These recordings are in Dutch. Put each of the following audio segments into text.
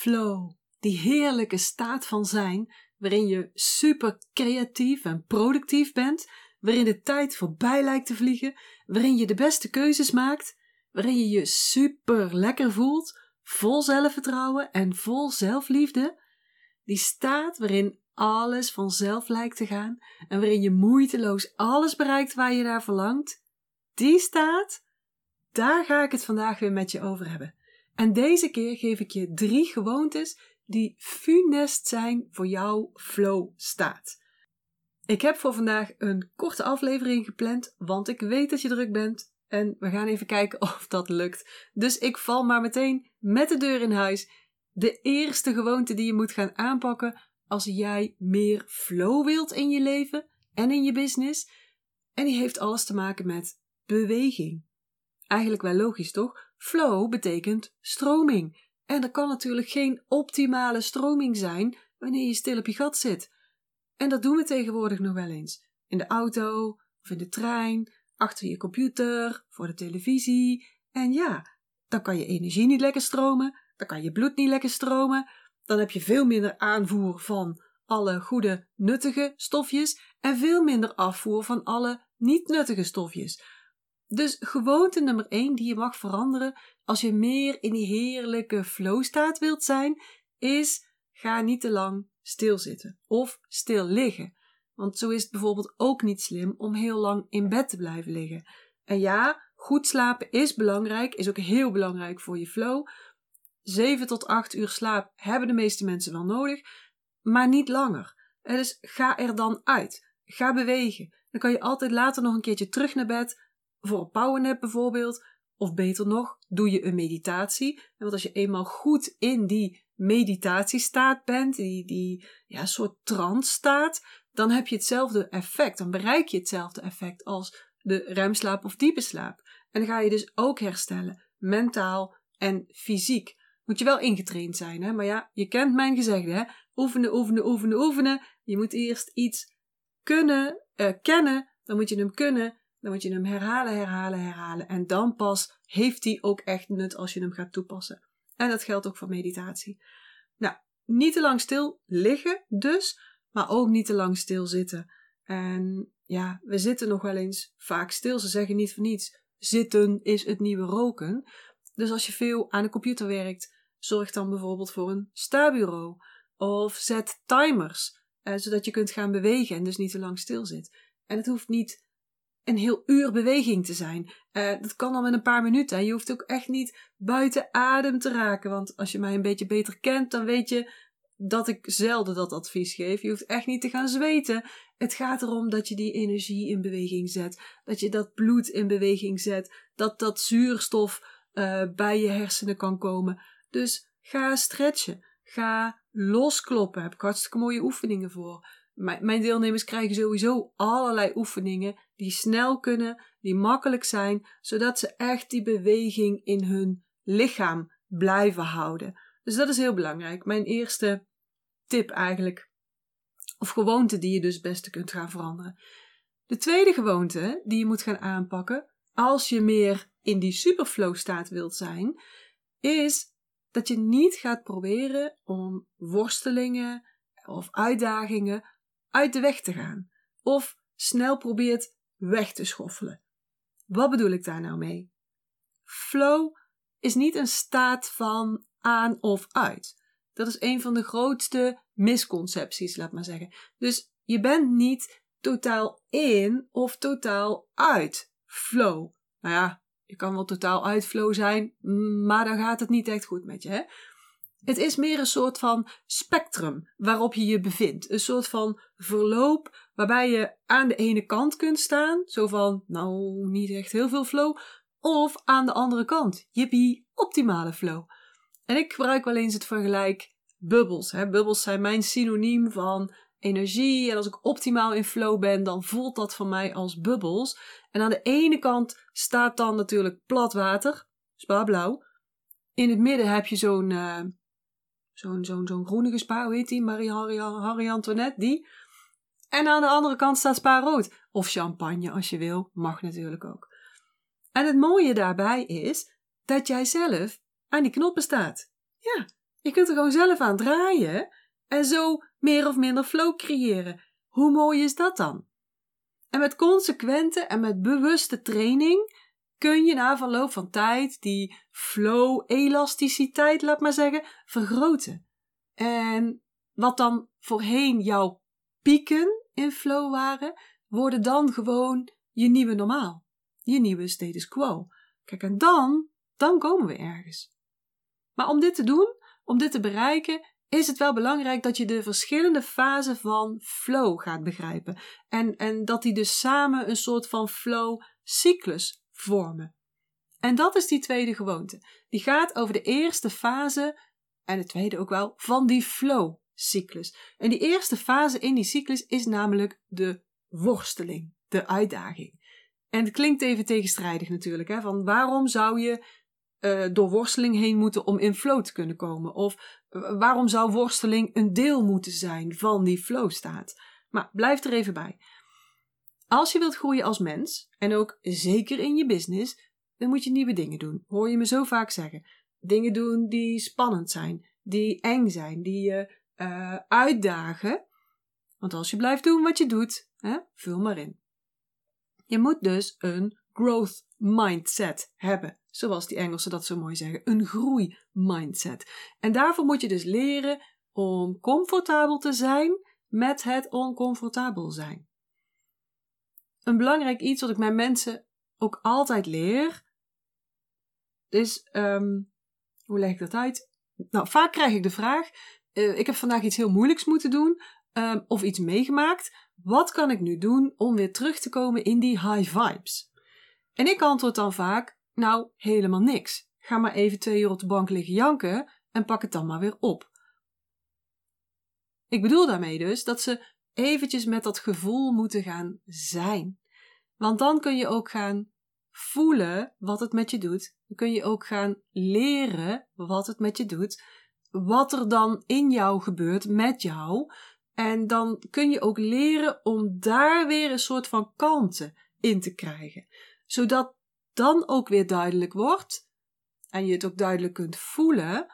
flow, die heerlijke staat van zijn, waarin je super creatief en productief bent, waarin de tijd voorbij lijkt te vliegen, waarin je de beste keuzes maakt, waarin je je super lekker voelt, vol zelfvertrouwen en vol zelfliefde. Die staat waarin alles vanzelf lijkt te gaan en waarin je moeiteloos alles bereikt waar je naar verlangt. Die staat, daar ga ik het vandaag weer met je over hebben. En deze keer geef ik je drie gewoontes die funest zijn voor jouw flow staat. Ik heb voor vandaag een korte aflevering gepland, want ik weet dat je druk bent en we gaan even kijken of dat lukt. Dus ik val maar meteen met de deur in huis. De eerste gewoonte die je moet gaan aanpakken als jij meer flow wilt in je leven en in je business. En die heeft alles te maken met beweging. Eigenlijk wel logisch toch? Flow betekent stroming. En er kan natuurlijk geen optimale stroming zijn wanneer je stil op je gat zit. En dat doen we tegenwoordig nog wel eens. In de auto, of in de trein, achter je computer, voor de televisie. En ja, dan kan je energie niet lekker stromen, dan kan je bloed niet lekker stromen, dan heb je veel minder aanvoer van alle goede, nuttige stofjes en veel minder afvoer van alle niet nuttige stofjes. Dus gewoonte nummer 1 die je mag veranderen als je meer in die heerlijke flow staat wilt zijn, is ga niet te lang stilzitten of stil liggen. Want zo is het bijvoorbeeld ook niet slim om heel lang in bed te blijven liggen. En ja, goed slapen is belangrijk, is ook heel belangrijk voor je flow. 7 tot 8 uur slaap hebben de meeste mensen wel nodig, maar niet langer. Dus ga er dan uit. Ga bewegen. Dan kan je altijd later nog een keertje terug naar bed voor een powernap bijvoorbeeld. Of beter nog, doe je een meditatie. Want als je eenmaal goed in die meditatiestaat bent, die, die ja, soort trance staat, dan heb je hetzelfde effect. Dan bereik je hetzelfde effect als de remslaap of diepe slaap. En dan ga je dus ook herstellen, mentaal en fysiek. Moet je wel ingetraind zijn, hè? Maar ja, je kent mijn gezegde, hè? Oefenen, oefenen, oefenen, oefenen. Je moet eerst iets kunnen, uh, kennen, dan moet je hem kunnen, dan moet je hem herhalen, herhalen, herhalen. En dan pas heeft hij ook echt nut als je hem gaat toepassen. En dat geldt ook voor meditatie. Nou, niet te lang stil liggen dus, maar ook niet te lang stil zitten. En ja, we zitten nog wel eens vaak stil. Ze zeggen niet voor niets. Zitten is het nieuwe roken. Dus als je veel aan de computer werkt, zorg dan bijvoorbeeld voor een stabureau. Of zet timers, eh, zodat je kunt gaan bewegen en dus niet te lang stil zit. En het hoeft niet een heel uur beweging te zijn. Uh, dat kan al met een paar minuten. Je hoeft ook echt niet buiten adem te raken. Want als je mij een beetje beter kent, dan weet je dat ik zelden dat advies geef. Je hoeft echt niet te gaan zweten. Het gaat erom dat je die energie in beweging zet. Dat je dat bloed in beweging zet. Dat dat zuurstof uh, bij je hersenen kan komen. Dus ga stretchen. Ga loskloppen. Daar heb ik hartstikke mooie oefeningen voor. Mijn deelnemers krijgen sowieso allerlei oefeningen die snel kunnen, die makkelijk zijn, zodat ze echt die beweging in hun lichaam blijven houden. Dus dat is heel belangrijk. Mijn eerste tip eigenlijk. Of gewoonte die je dus het beste kunt gaan veranderen. De tweede gewoonte die je moet gaan aanpakken als je meer in die superflow staat wilt zijn, is dat je niet gaat proberen om worstelingen of uitdagingen uit de weg te gaan. Of snel probeert weg te schoffelen. Wat bedoel ik daar nou mee? Flow is niet een staat van aan of uit. Dat is een van de grootste misconcepties, laat maar zeggen. Dus je bent niet totaal in of totaal uit flow. Nou ja, je kan wel totaal uit flow zijn, maar dan gaat het niet echt goed met je. Hè? Het is meer een soort van spectrum waarop je je bevindt. Een soort van verloop waarbij je aan de ene kant kunt staan, zo van, nou, niet echt heel veel flow, of aan de andere kant, jippie, optimale flow. En ik gebruik wel eens het vergelijk bubbels. Hè. Bubbels zijn mijn synoniem van energie. En als ik optimaal in flow ben, dan voelt dat voor mij als bubbels. En aan de ene kant staat dan natuurlijk plat water, spaarblauw. In het midden heb je zo'n uh, zo'n zo'n zo'n groenige spa, hoe heet die? Marie Harry, Antoinette, die. En aan de andere kant staat spa rood. Of champagne als je wil, mag natuurlijk ook. En het mooie daarbij is dat jij zelf aan die knoppen staat. Ja, Je kunt er gewoon zelf aan draaien en zo meer of minder flow creëren. Hoe mooi is dat dan? En met consequente en met bewuste training kun je na verloop van tijd die flow, elasticiteit, laat maar zeggen, vergroten. En wat dan voorheen jouw pieken in flow waren, worden dan gewoon je nieuwe normaal. Je nieuwe status quo. Kijk, en dan, dan komen we ergens. Maar om dit te doen, om dit te bereiken, is het wel belangrijk dat je de verschillende fasen van flow gaat begrijpen. En, en dat die dus samen een soort van flow-cyclus vormen. En dat is die tweede gewoonte. Die gaat over de eerste fase, en de tweede ook wel, van die flow-cyclus. En die eerste fase in die cyclus is namelijk de worsteling, de uitdaging. En het klinkt even tegenstrijdig natuurlijk, hè, van waarom zou je uh, door worsteling heen moeten om in flow te kunnen komen? Of uh, waarom zou worsteling een deel moeten zijn van die flow staat? Maar blijf er even bij. Als je wilt groeien als mens, en ook zeker in je business, dan moet je nieuwe dingen doen. Hoor je me zo vaak zeggen. Dingen doen die spannend zijn, die eng zijn, die je uh, uitdagen. Want als je blijft doen wat je doet, hè, vul maar in. Je moet dus een growth mindset hebben. Zoals die Engelsen dat zo mooi zeggen. Een groei-mindset. En daarvoor moet je dus leren om comfortabel te zijn met het oncomfortabel zijn. Een belangrijk iets wat ik mijn mensen ook altijd leer, um, hoe leg ik dat uit? Nou, vaak krijg ik de vraag, uh, ik heb vandaag iets heel moeilijks moeten doen, um, of iets meegemaakt. Wat kan ik nu doen om weer terug te komen in die high vibes? En ik antwoord dan vaak, nou, helemaal niks. Ga maar even twee uur op de bank liggen janken en pak het dan maar weer op. Ik bedoel daarmee dus dat ze eventjes met dat gevoel moeten gaan zijn. Want dan kun je ook gaan voelen wat het met je doet. Dan kun je ook gaan leren wat het met je doet. Wat er dan in jou gebeurt met jou. En dan kun je ook leren om daar weer een soort van kalmte in te krijgen. Zodat dan ook weer duidelijk wordt, en je het ook duidelijk kunt voelen,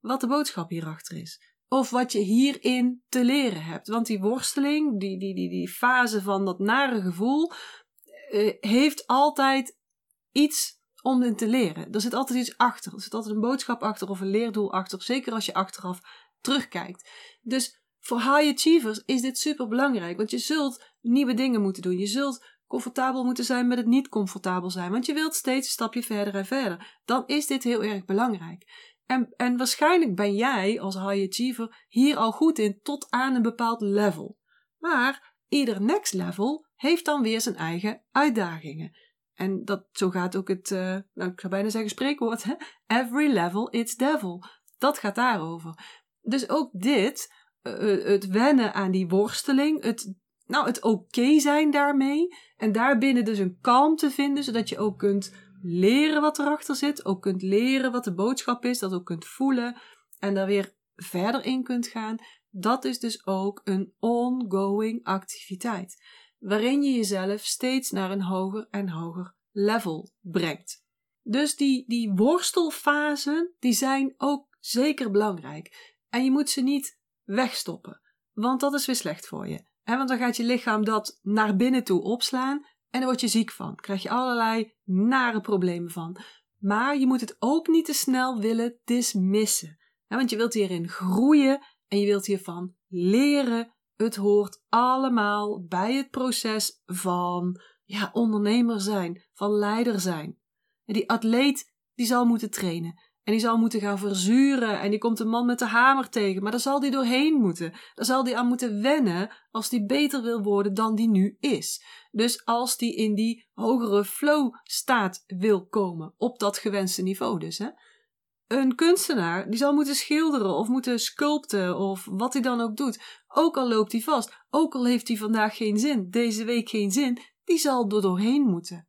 wat de boodschap hierachter is. Of wat je hierin te leren hebt. Want die worsteling, die, die, die, die fase van dat nare gevoel, eh, heeft altijd iets om in te leren. Er zit altijd iets achter. Er zit altijd een boodschap achter of een leerdoel achter. Zeker als je achteraf terugkijkt. Dus voor high achievers is dit super belangrijk. Want je zult nieuwe dingen moeten doen. Je zult comfortabel moeten zijn met het niet comfortabel zijn. Want je wilt steeds een stapje verder en verder. Dan is dit heel erg belangrijk. En, en waarschijnlijk ben jij als high achiever hier al goed in tot aan een bepaald level. Maar ieder next level heeft dan weer zijn eigen uitdagingen. En dat, zo gaat ook het, uh, nou, ik zou bijna zeggen spreekwoord, every level its devil. Dat gaat daarover. Dus ook dit, uh, het wennen aan die worsteling, het nou, het oké zijn daarmee. En daarbinnen dus een kalmte vinden, zodat je ook kunt leren wat erachter zit. Ook kunt leren wat de boodschap is, dat ook kunt voelen. En daar weer verder in kunt gaan. Dat is dus ook een ongoing activiteit. Waarin je jezelf steeds naar een hoger en hoger level brengt. Dus die, die worstelfasen, die zijn ook zeker belangrijk. En je moet ze niet wegstoppen, want dat is weer slecht voor je want dan gaat je lichaam dat naar binnen toe opslaan en dan word je ziek van. krijg je allerlei nare problemen van. Maar je moet het ook niet te snel willen dismissen. want je wilt hierin groeien en je wilt hiervan leren. Het hoort allemaal bij het proces van ja, ondernemer zijn, van leider zijn. En die atleet die zal moeten trainen. En die zal moeten gaan verzuren. En die komt een man met de hamer tegen. Maar daar zal die doorheen moeten. Daar zal die aan moeten wennen als die beter wil worden dan die nu is. Dus als die in die hogere flow staat wil komen. Op dat gewenste niveau dus. Hè? Een kunstenaar die zal moeten schilderen of moeten sculpten of wat hij dan ook doet. Ook al loopt hij vast. Ook al heeft hij vandaag geen zin. Deze week geen zin. Die zal er doorheen moeten.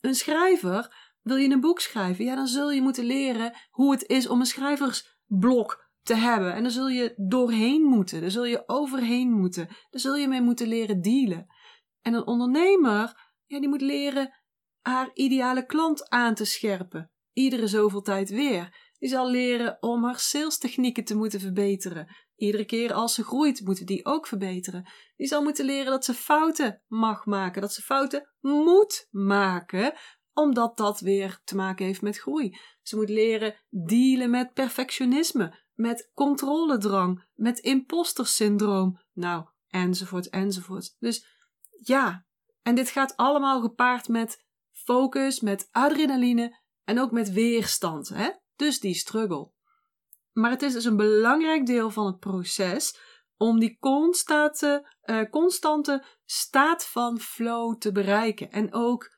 Een schrijver wil je een boek schrijven? Ja, dan zul je moeten leren hoe het is om een schrijversblok te hebben. En dan zul je doorheen moeten. Daar zul je overheen moeten. Daar zul je mee moeten leren dealen. En een ondernemer, ja, die moet leren haar ideale klant aan te scherpen. Iedere zoveel tijd weer. Die zal leren om haar salestechnieken te moeten verbeteren. Iedere keer als ze groeit, moeten die ook verbeteren. Die zal moeten leren dat ze fouten mag maken, dat ze fouten moet maken, omdat dat weer te maken heeft met groei. Ze moet leren dealen met perfectionisme, met controledrang, met impostersyndroom. Nou, enzovoort, enzovoort. Dus ja, en dit gaat allemaal gepaard met focus, met adrenaline en ook met weerstand. Hè? Dus die struggle. Maar het is dus een belangrijk deel van het proces om die constante, uh, constante staat van flow te bereiken. En ook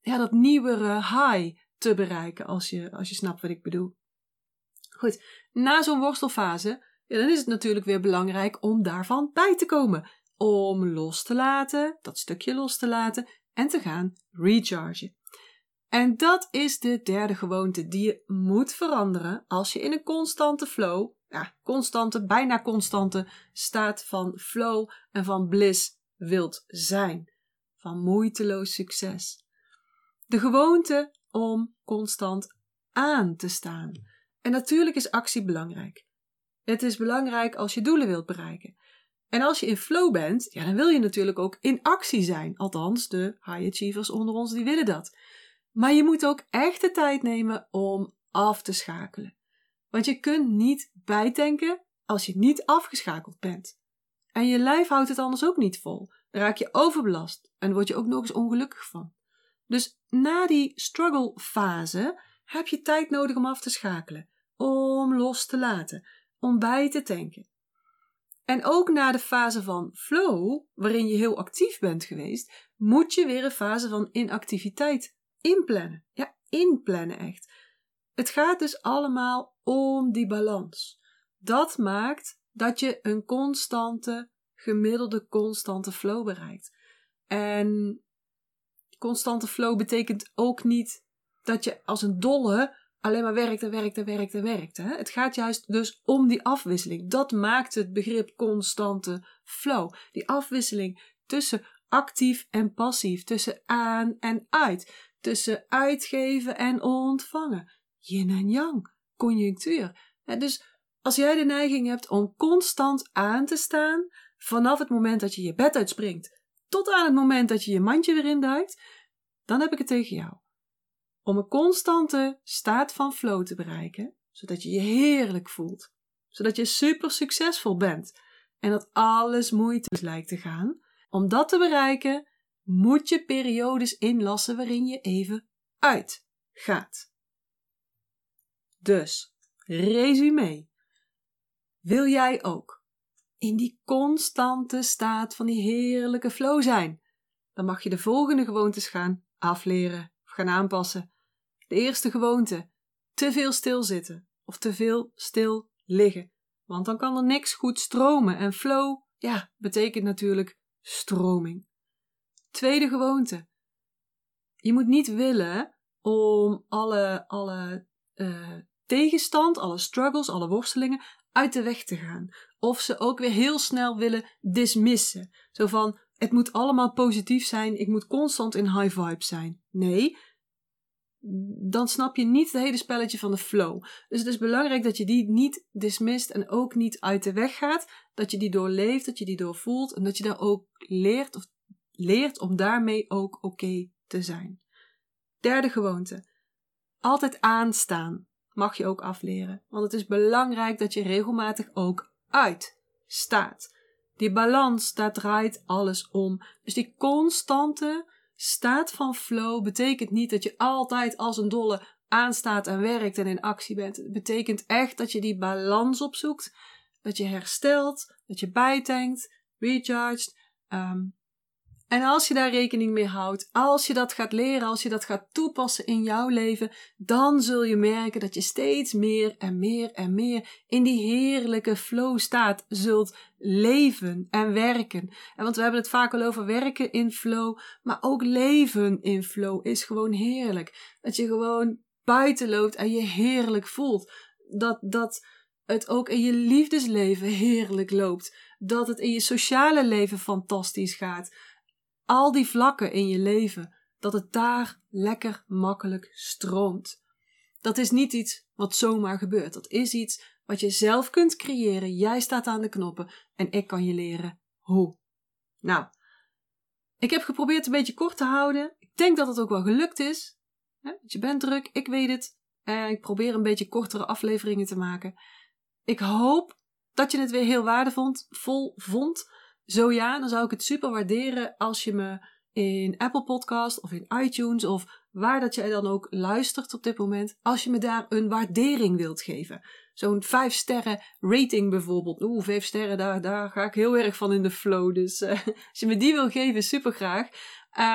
ja, dat nieuwere high te bereiken, als je, als je snapt wat ik bedoel. Goed, na zo'n worstelfase, ja, dan is het natuurlijk weer belangrijk om daarvan bij te komen. Om los te laten, dat stukje los te laten en te gaan rechargen. En dat is de derde gewoonte die je moet veranderen als je in een constante flow, ja, constante, bijna constante staat van flow en van bliss wilt zijn. Van moeiteloos succes. De gewoonte om constant aan te staan. En natuurlijk is actie belangrijk. Het is belangrijk als je doelen wilt bereiken. En als je in flow bent, ja, dan wil je natuurlijk ook in actie zijn. Althans, de high achievers onder ons die willen dat. Maar je moet ook echt de tijd nemen om af te schakelen. Want je kunt niet bijdenken als je niet afgeschakeld bent. En je lijf houdt het anders ook niet vol. Dan raak je overbelast en word je ook nog eens ongelukkig van. Dus na die struggle fase heb je tijd nodig om af te schakelen, om los te laten, om bij te tanken. En ook na de fase van flow, waarin je heel actief bent geweest, moet je weer een fase van inactiviteit inplannen. Ja, inplannen echt. Het gaat dus allemaal om die balans. Dat maakt dat je een constante, gemiddelde constante flow bereikt. En constante flow betekent ook niet dat je als een dolle alleen maar werkt en werkt en werkt en werkt. Hè? Het gaat juist dus om die afwisseling. Dat maakt het begrip constante flow. Die afwisseling tussen actief en passief, tussen aan en uit, tussen uitgeven en ontvangen. Yin en yang, conjunctuur. Dus als jij de neiging hebt om constant aan te staan, vanaf het moment dat je je bed uitspringt tot aan het moment dat je je mandje weer induikt, dan heb ik het tegen jou. Om een constante staat van flow te bereiken, zodat je je heerlijk voelt, zodat je super succesvol bent en dat alles moeite lijkt te gaan, om dat te bereiken, moet je periodes inlassen waarin je even uitgaat. Dus, resume. Wil jij ook in die constante staat van die heerlijke flow zijn? Dan mag je de volgende gewoontes gaan afleren of gaan aanpassen. De eerste gewoonte: te veel stilzitten of te veel stil liggen. Want dan kan er niks goed stromen en flow, ja, betekent natuurlijk stroming. Tweede gewoonte: je moet niet willen om alle, alle uh, tegenstand, alle struggles, alle worstelingen uit de weg te gaan. Of ze ook weer heel snel willen dismissen. Zo van, het moet allemaal positief zijn, ik moet constant in high vibe zijn. Nee, dan snap je niet het hele spelletje van de flow. Dus het is belangrijk dat je die niet dismist en ook niet uit de weg gaat. Dat je die doorleeft, dat je die doorvoelt en dat je daar ook leert, of leert om daarmee ook oké te zijn. Derde gewoonte. Altijd aanstaan mag je ook afleren. Want het is belangrijk dat je regelmatig ook uitstaat. Die balans, daar draait alles om. Dus die constante staat van flow betekent niet dat je altijd als een dolle aanstaat en werkt en in actie bent. Het betekent echt dat je die balans opzoekt, dat je herstelt, dat je bijtankt, recharged. Um, en als je daar rekening mee houdt, als je dat gaat leren, als je dat gaat toepassen in jouw leven, dan zul je merken dat je steeds meer en meer en meer in die heerlijke flow staat zult leven en werken. En want we hebben het vaak al over werken in flow, maar ook leven in flow is gewoon heerlijk. Dat je gewoon buiten loopt en je heerlijk voelt. Dat, dat het ook in je liefdesleven heerlijk loopt. Dat het in je sociale leven fantastisch gaat al die vlakken in je leven, dat het daar lekker makkelijk stroomt. Dat is niet iets wat zomaar gebeurt. Dat is iets wat je zelf kunt creëren. Jij staat aan de knoppen en ik kan je leren hoe. Nou, ik heb geprobeerd een beetje kort te houden. Ik denk dat het ook wel gelukt is. Je bent druk, ik weet het. En ik probeer een beetje kortere afleveringen te maken. Ik hoop dat je het weer heel waardevol vond. Zo ja, dan zou ik het super waarderen als je me in Apple Podcast of in iTunes of waar dat jij dan ook luistert op dit moment, als je me daar een waardering wilt geven. Zo'n 5 sterren rating bijvoorbeeld. Oeh, 5 sterren, daar, daar ga ik heel erg van in de flow. Dus uh, als je me die wil geven, super graag.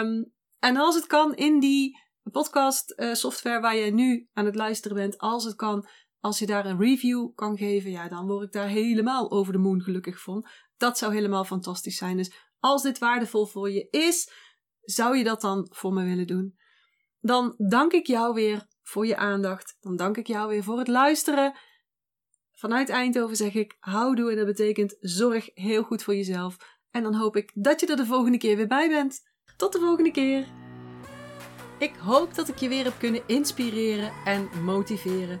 Um, en als het kan in die podcast uh, software waar je nu aan het luisteren bent, als het kan, als je daar een review kan geven, ja, dan word ik daar helemaal over de moon gelukkig van. Dat zou helemaal fantastisch zijn. Dus als dit waardevol voor je is, zou je dat dan voor me willen doen? Dan dank ik jou weer voor je aandacht. Dan dank ik jou weer voor het luisteren. Vanuit Eindhoven zeg ik houdoe en dat betekent zorg heel goed voor jezelf. En dan hoop ik dat je er de volgende keer weer bij bent. Tot de volgende keer. Ik hoop dat ik je weer heb kunnen inspireren en motiveren.